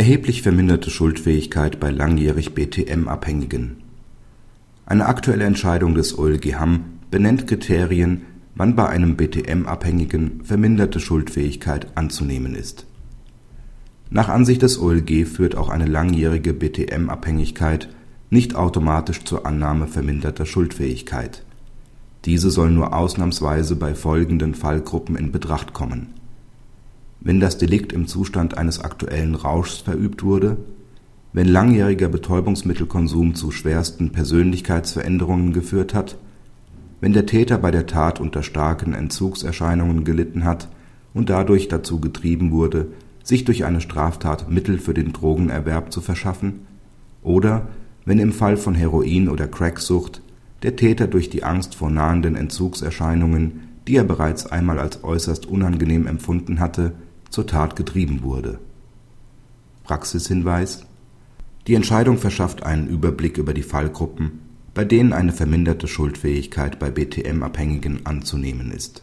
Erheblich verminderte Schuldfähigkeit bei langjährig BTM-Abhängigen. Eine aktuelle Entscheidung des OLG Hamm benennt Kriterien, wann bei einem BTM-Abhängigen verminderte Schuldfähigkeit anzunehmen ist. Nach Ansicht des OLG führt auch eine langjährige BTM-Abhängigkeit nicht automatisch zur Annahme verminderter Schuldfähigkeit. Diese soll nur ausnahmsweise bei folgenden Fallgruppen in Betracht kommen: wenn das Delikt im Zustand eines aktuellen Rauschs verübt wurde, wenn langjähriger Betäubungsmittelkonsum zu schwersten Persönlichkeitsveränderungen geführt hat, wenn der Täter bei der Tat unter starken Entzugserscheinungen gelitten hat und dadurch dazu getrieben wurde, sich durch eine Straftat Mittel für den Drogenerwerb zu verschaffen, oder wenn im Fall von Heroin oder Cracksucht der Täter durch die Angst vor nahenden Entzugserscheinungen, die er bereits einmal als äußerst unangenehm empfunden hatte, zur Tat getrieben wurde. Praxishinweis Die Entscheidung verschafft einen Überblick über die Fallgruppen, bei denen eine verminderte Schuldfähigkeit bei BTM-Abhängigen anzunehmen ist